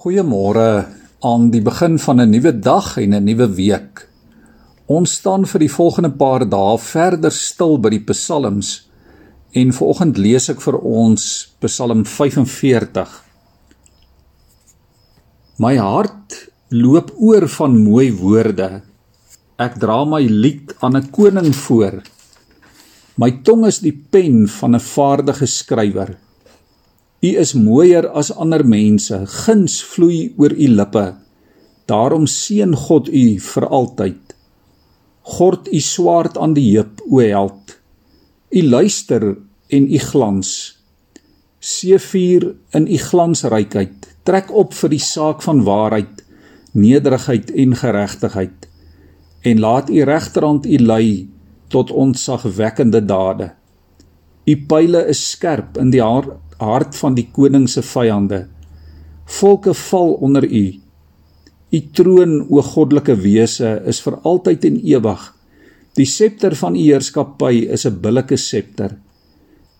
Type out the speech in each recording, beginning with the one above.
Goeiemôre aan die begin van 'n nuwe dag en 'n nuwe week. Ons staan vir die volgende paar dae verder stil by die psalms en vanoggend lees ek vir ons Psalm 45. My hart loop oor van mooi woorde. Ek dra my lied aan 'n koning voor. My tong is die pen van 'n vaardige skrywer. U is mooier as ander mense, guns vloei oor u lippe. Daarom seën God u vir altyd. Gord u swaard aan die heup, o held. U luister en u glans. Seefuur in u glansrykheid. Trek op vir die saak van waarheid, nederigheid en geregtigheid. En laat u regterhand u lei tot onsagwekkende dade. U pile is skerp in die hart hart van die koning se vyande. Volke val onder u. U troon, o goddelike wese, is vir altyd en ewig. Die septer van u heerskappy is 'n billike septer.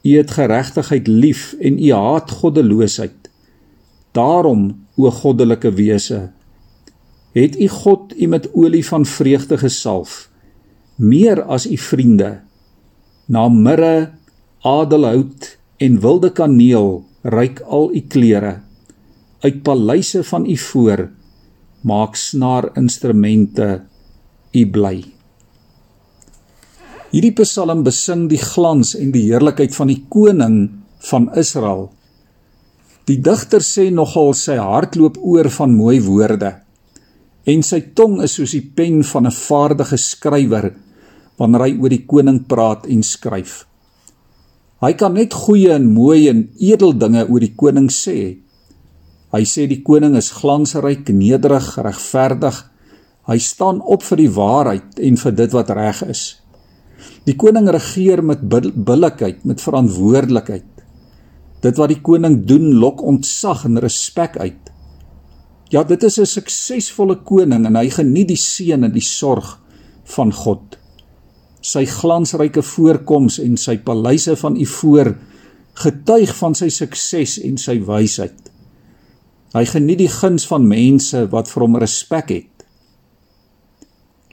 U het geregtigheid lief en u haat goddeloosheid. Daarom, o goddelike wese, het u God u met olie van vreugde gesalf, meer as u vriende. Na mirre, adelhout en wilde kaneel ryk al u klere uit paleise van u voor. Maak snaar instrumente u bly. Hierdie psalm besing die glans en die heerlikheid van die koning van Israel. Die digter sê nogal sy hart loop oor van mooi woorde en sy tong is soos die pen van 'n vaardige skrywer wanneer hy oor die koning praat en skryf Hy kan net goeie en mooi en edel dinge oor die koning sê. Hy sê die koning is glansryk, nederig, regverdig. Hy staan op vir die waarheid en vir dit wat reg is. Die koning regeer met billikheid, met verantwoordelikheid. Dit wat die koning doen, lok ontzag en respek uit. Ja, dit is 'n suksesvolle koning en hy geniet die seën en die sorg van God sy glansryke voorkoms en sy paleise van ivoor getuig van sy sukses en sy wysheid. Hy geniet die guns van mense wat vir hom respek het.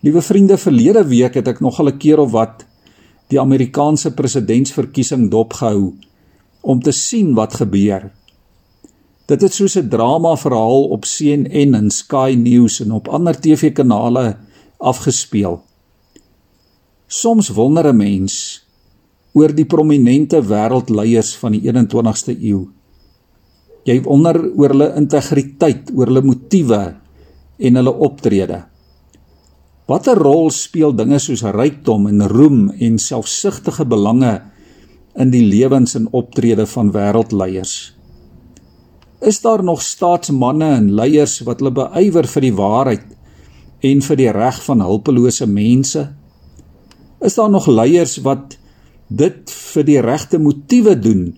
Liewe vriende, verlede week het ek nogal 'n keer of wat die Amerikaanse presidentsverkiesing dopgehou om te sien wat gebeur. Dit het soos 'n drama verhaal op CNN en Sky News en op ander TV-kanale afgespeel. Soms wonder 'n mens oor die prominente wêreldleiers van die 21ste eeu. Jy wonder oor hulle integriteit, oor hulle motiewe en hulle optrede. Watter rol speel dinge soos rykdom en roem en selfsugtige belange in die lewens en optrede van wêreldleiers? Is daar nog staatsmanne en leiers wat hulle beywer vir die waarheid en vir die reg van hulpelose mense? Is daar nog leiers wat dit vir die regte motiewe doen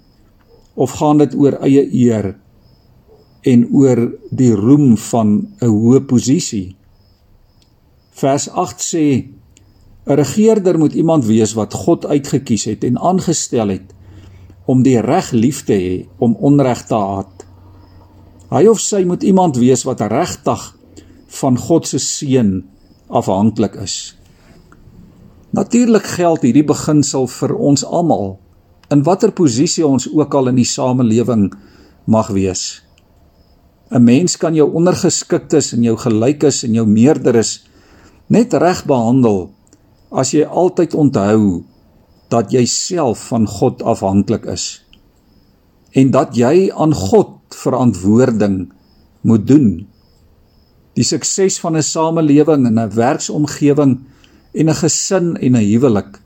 of gaan dit oor eie eer en oor die roem van 'n hoë posisie? Vers 8 sê 'n regerder moet iemand wees wat God uitgekies het en aangestel het om die reg lief te hê, om onreg te haat. Hy of sy moet iemand wees wat regtig van God se seën afhanklik is. Natuurlik geld hierdie beginsel vir ons almal in watter posisie ons ook al in die samelewing mag wees. 'n Mens kan jou ondergeskiktes en jou gelykes en jou meerderes net reg behandel as jy altyd onthou dat jy self van God afhanklik is en dat jy aan God verantwoording moet doen. Die sukses van 'n samelewing en 'n werksomgewing en 'n gesin en 'n huwelik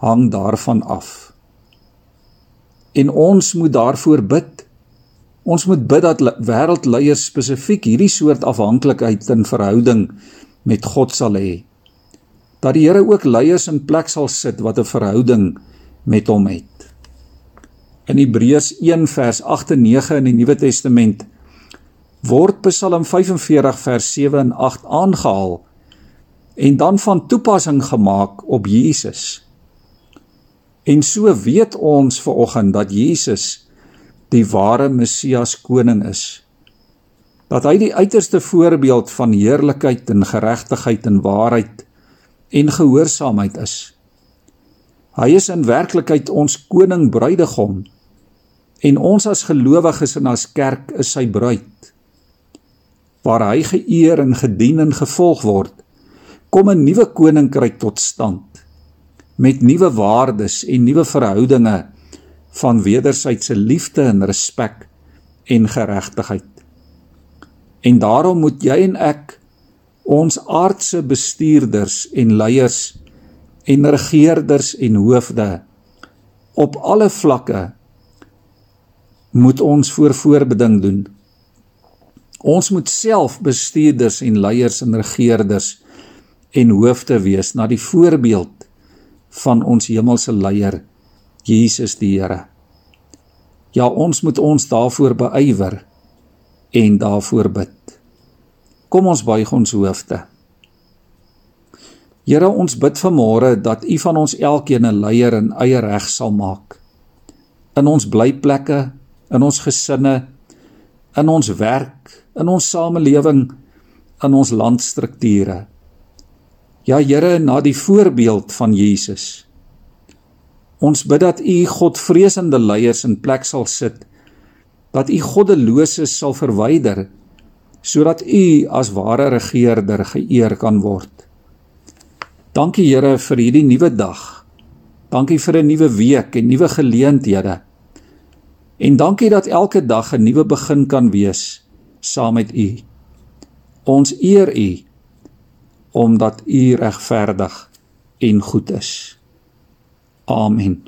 hang daarvan af. En ons moet daarvoor bid. Ons moet bid dat wêreldleiers spesifiek hierdie soort afhanklikheid in verhouding met God sal hê. Dat die Here ook leiers in plek sal sit wat 'n verhouding met hom het. In Hebreërs 1 vers 8 en 9 in die Nuwe Testament word Psalm 45 vers 7 en 8 aangehaal en dan van toepassing gemaak op Jesus. En so weet ons ver oggend dat Jesus die ware Messias koning is. dat hy die uiterste voorbeeld van heerlikheid en geregtigheid en waarheid en gehoorsaamheid is. Hy is in werklikheid ons koning bruidegom en ons as gelowiges en as kerk is sy bruid. Waar hy geëer en gedien en gevolg word, kom 'n nuwe koninkryk tot stand met nuwe waardes en nuwe verhoudinge van wederwysige liefde en respek en geregtigheid. En daarom moet jy en ek ons aardse bestuurders en leiers en regerders en hoofde op alle vlakke moet ons voor voorbeding doen. Ons moet self bestuurders en leiers en regerders en hoofde wees na die voorbeeld van ons hemelse leier Jesus die Here. Ja, ons moet ons daarvoor beywer en daarvoor bid. Kom ons buig ons hoofde. Here, ons bid vanmôre dat U van ons elkeen 'n leier in eie reg sal maak. In ons blyplekke, in ons gesinne, in ons werk, in ons samelewing, in ons landstrukture. Ja Here, na die voorbeeld van Jesus. Ons bid dat U Godvreesende leiers in plek sal sit, dat U goddeloses sal verwyder, sodat U as ware regerder geëer kan word. Dankie Here vir hierdie nuwe dag. Dankie vir 'n nuwe week en nuwe geleenthede. En dankie dat elke dag 'n nuwe begin kan wees saam met U. Ons eer U omdat U regverdig en goed is. Amen.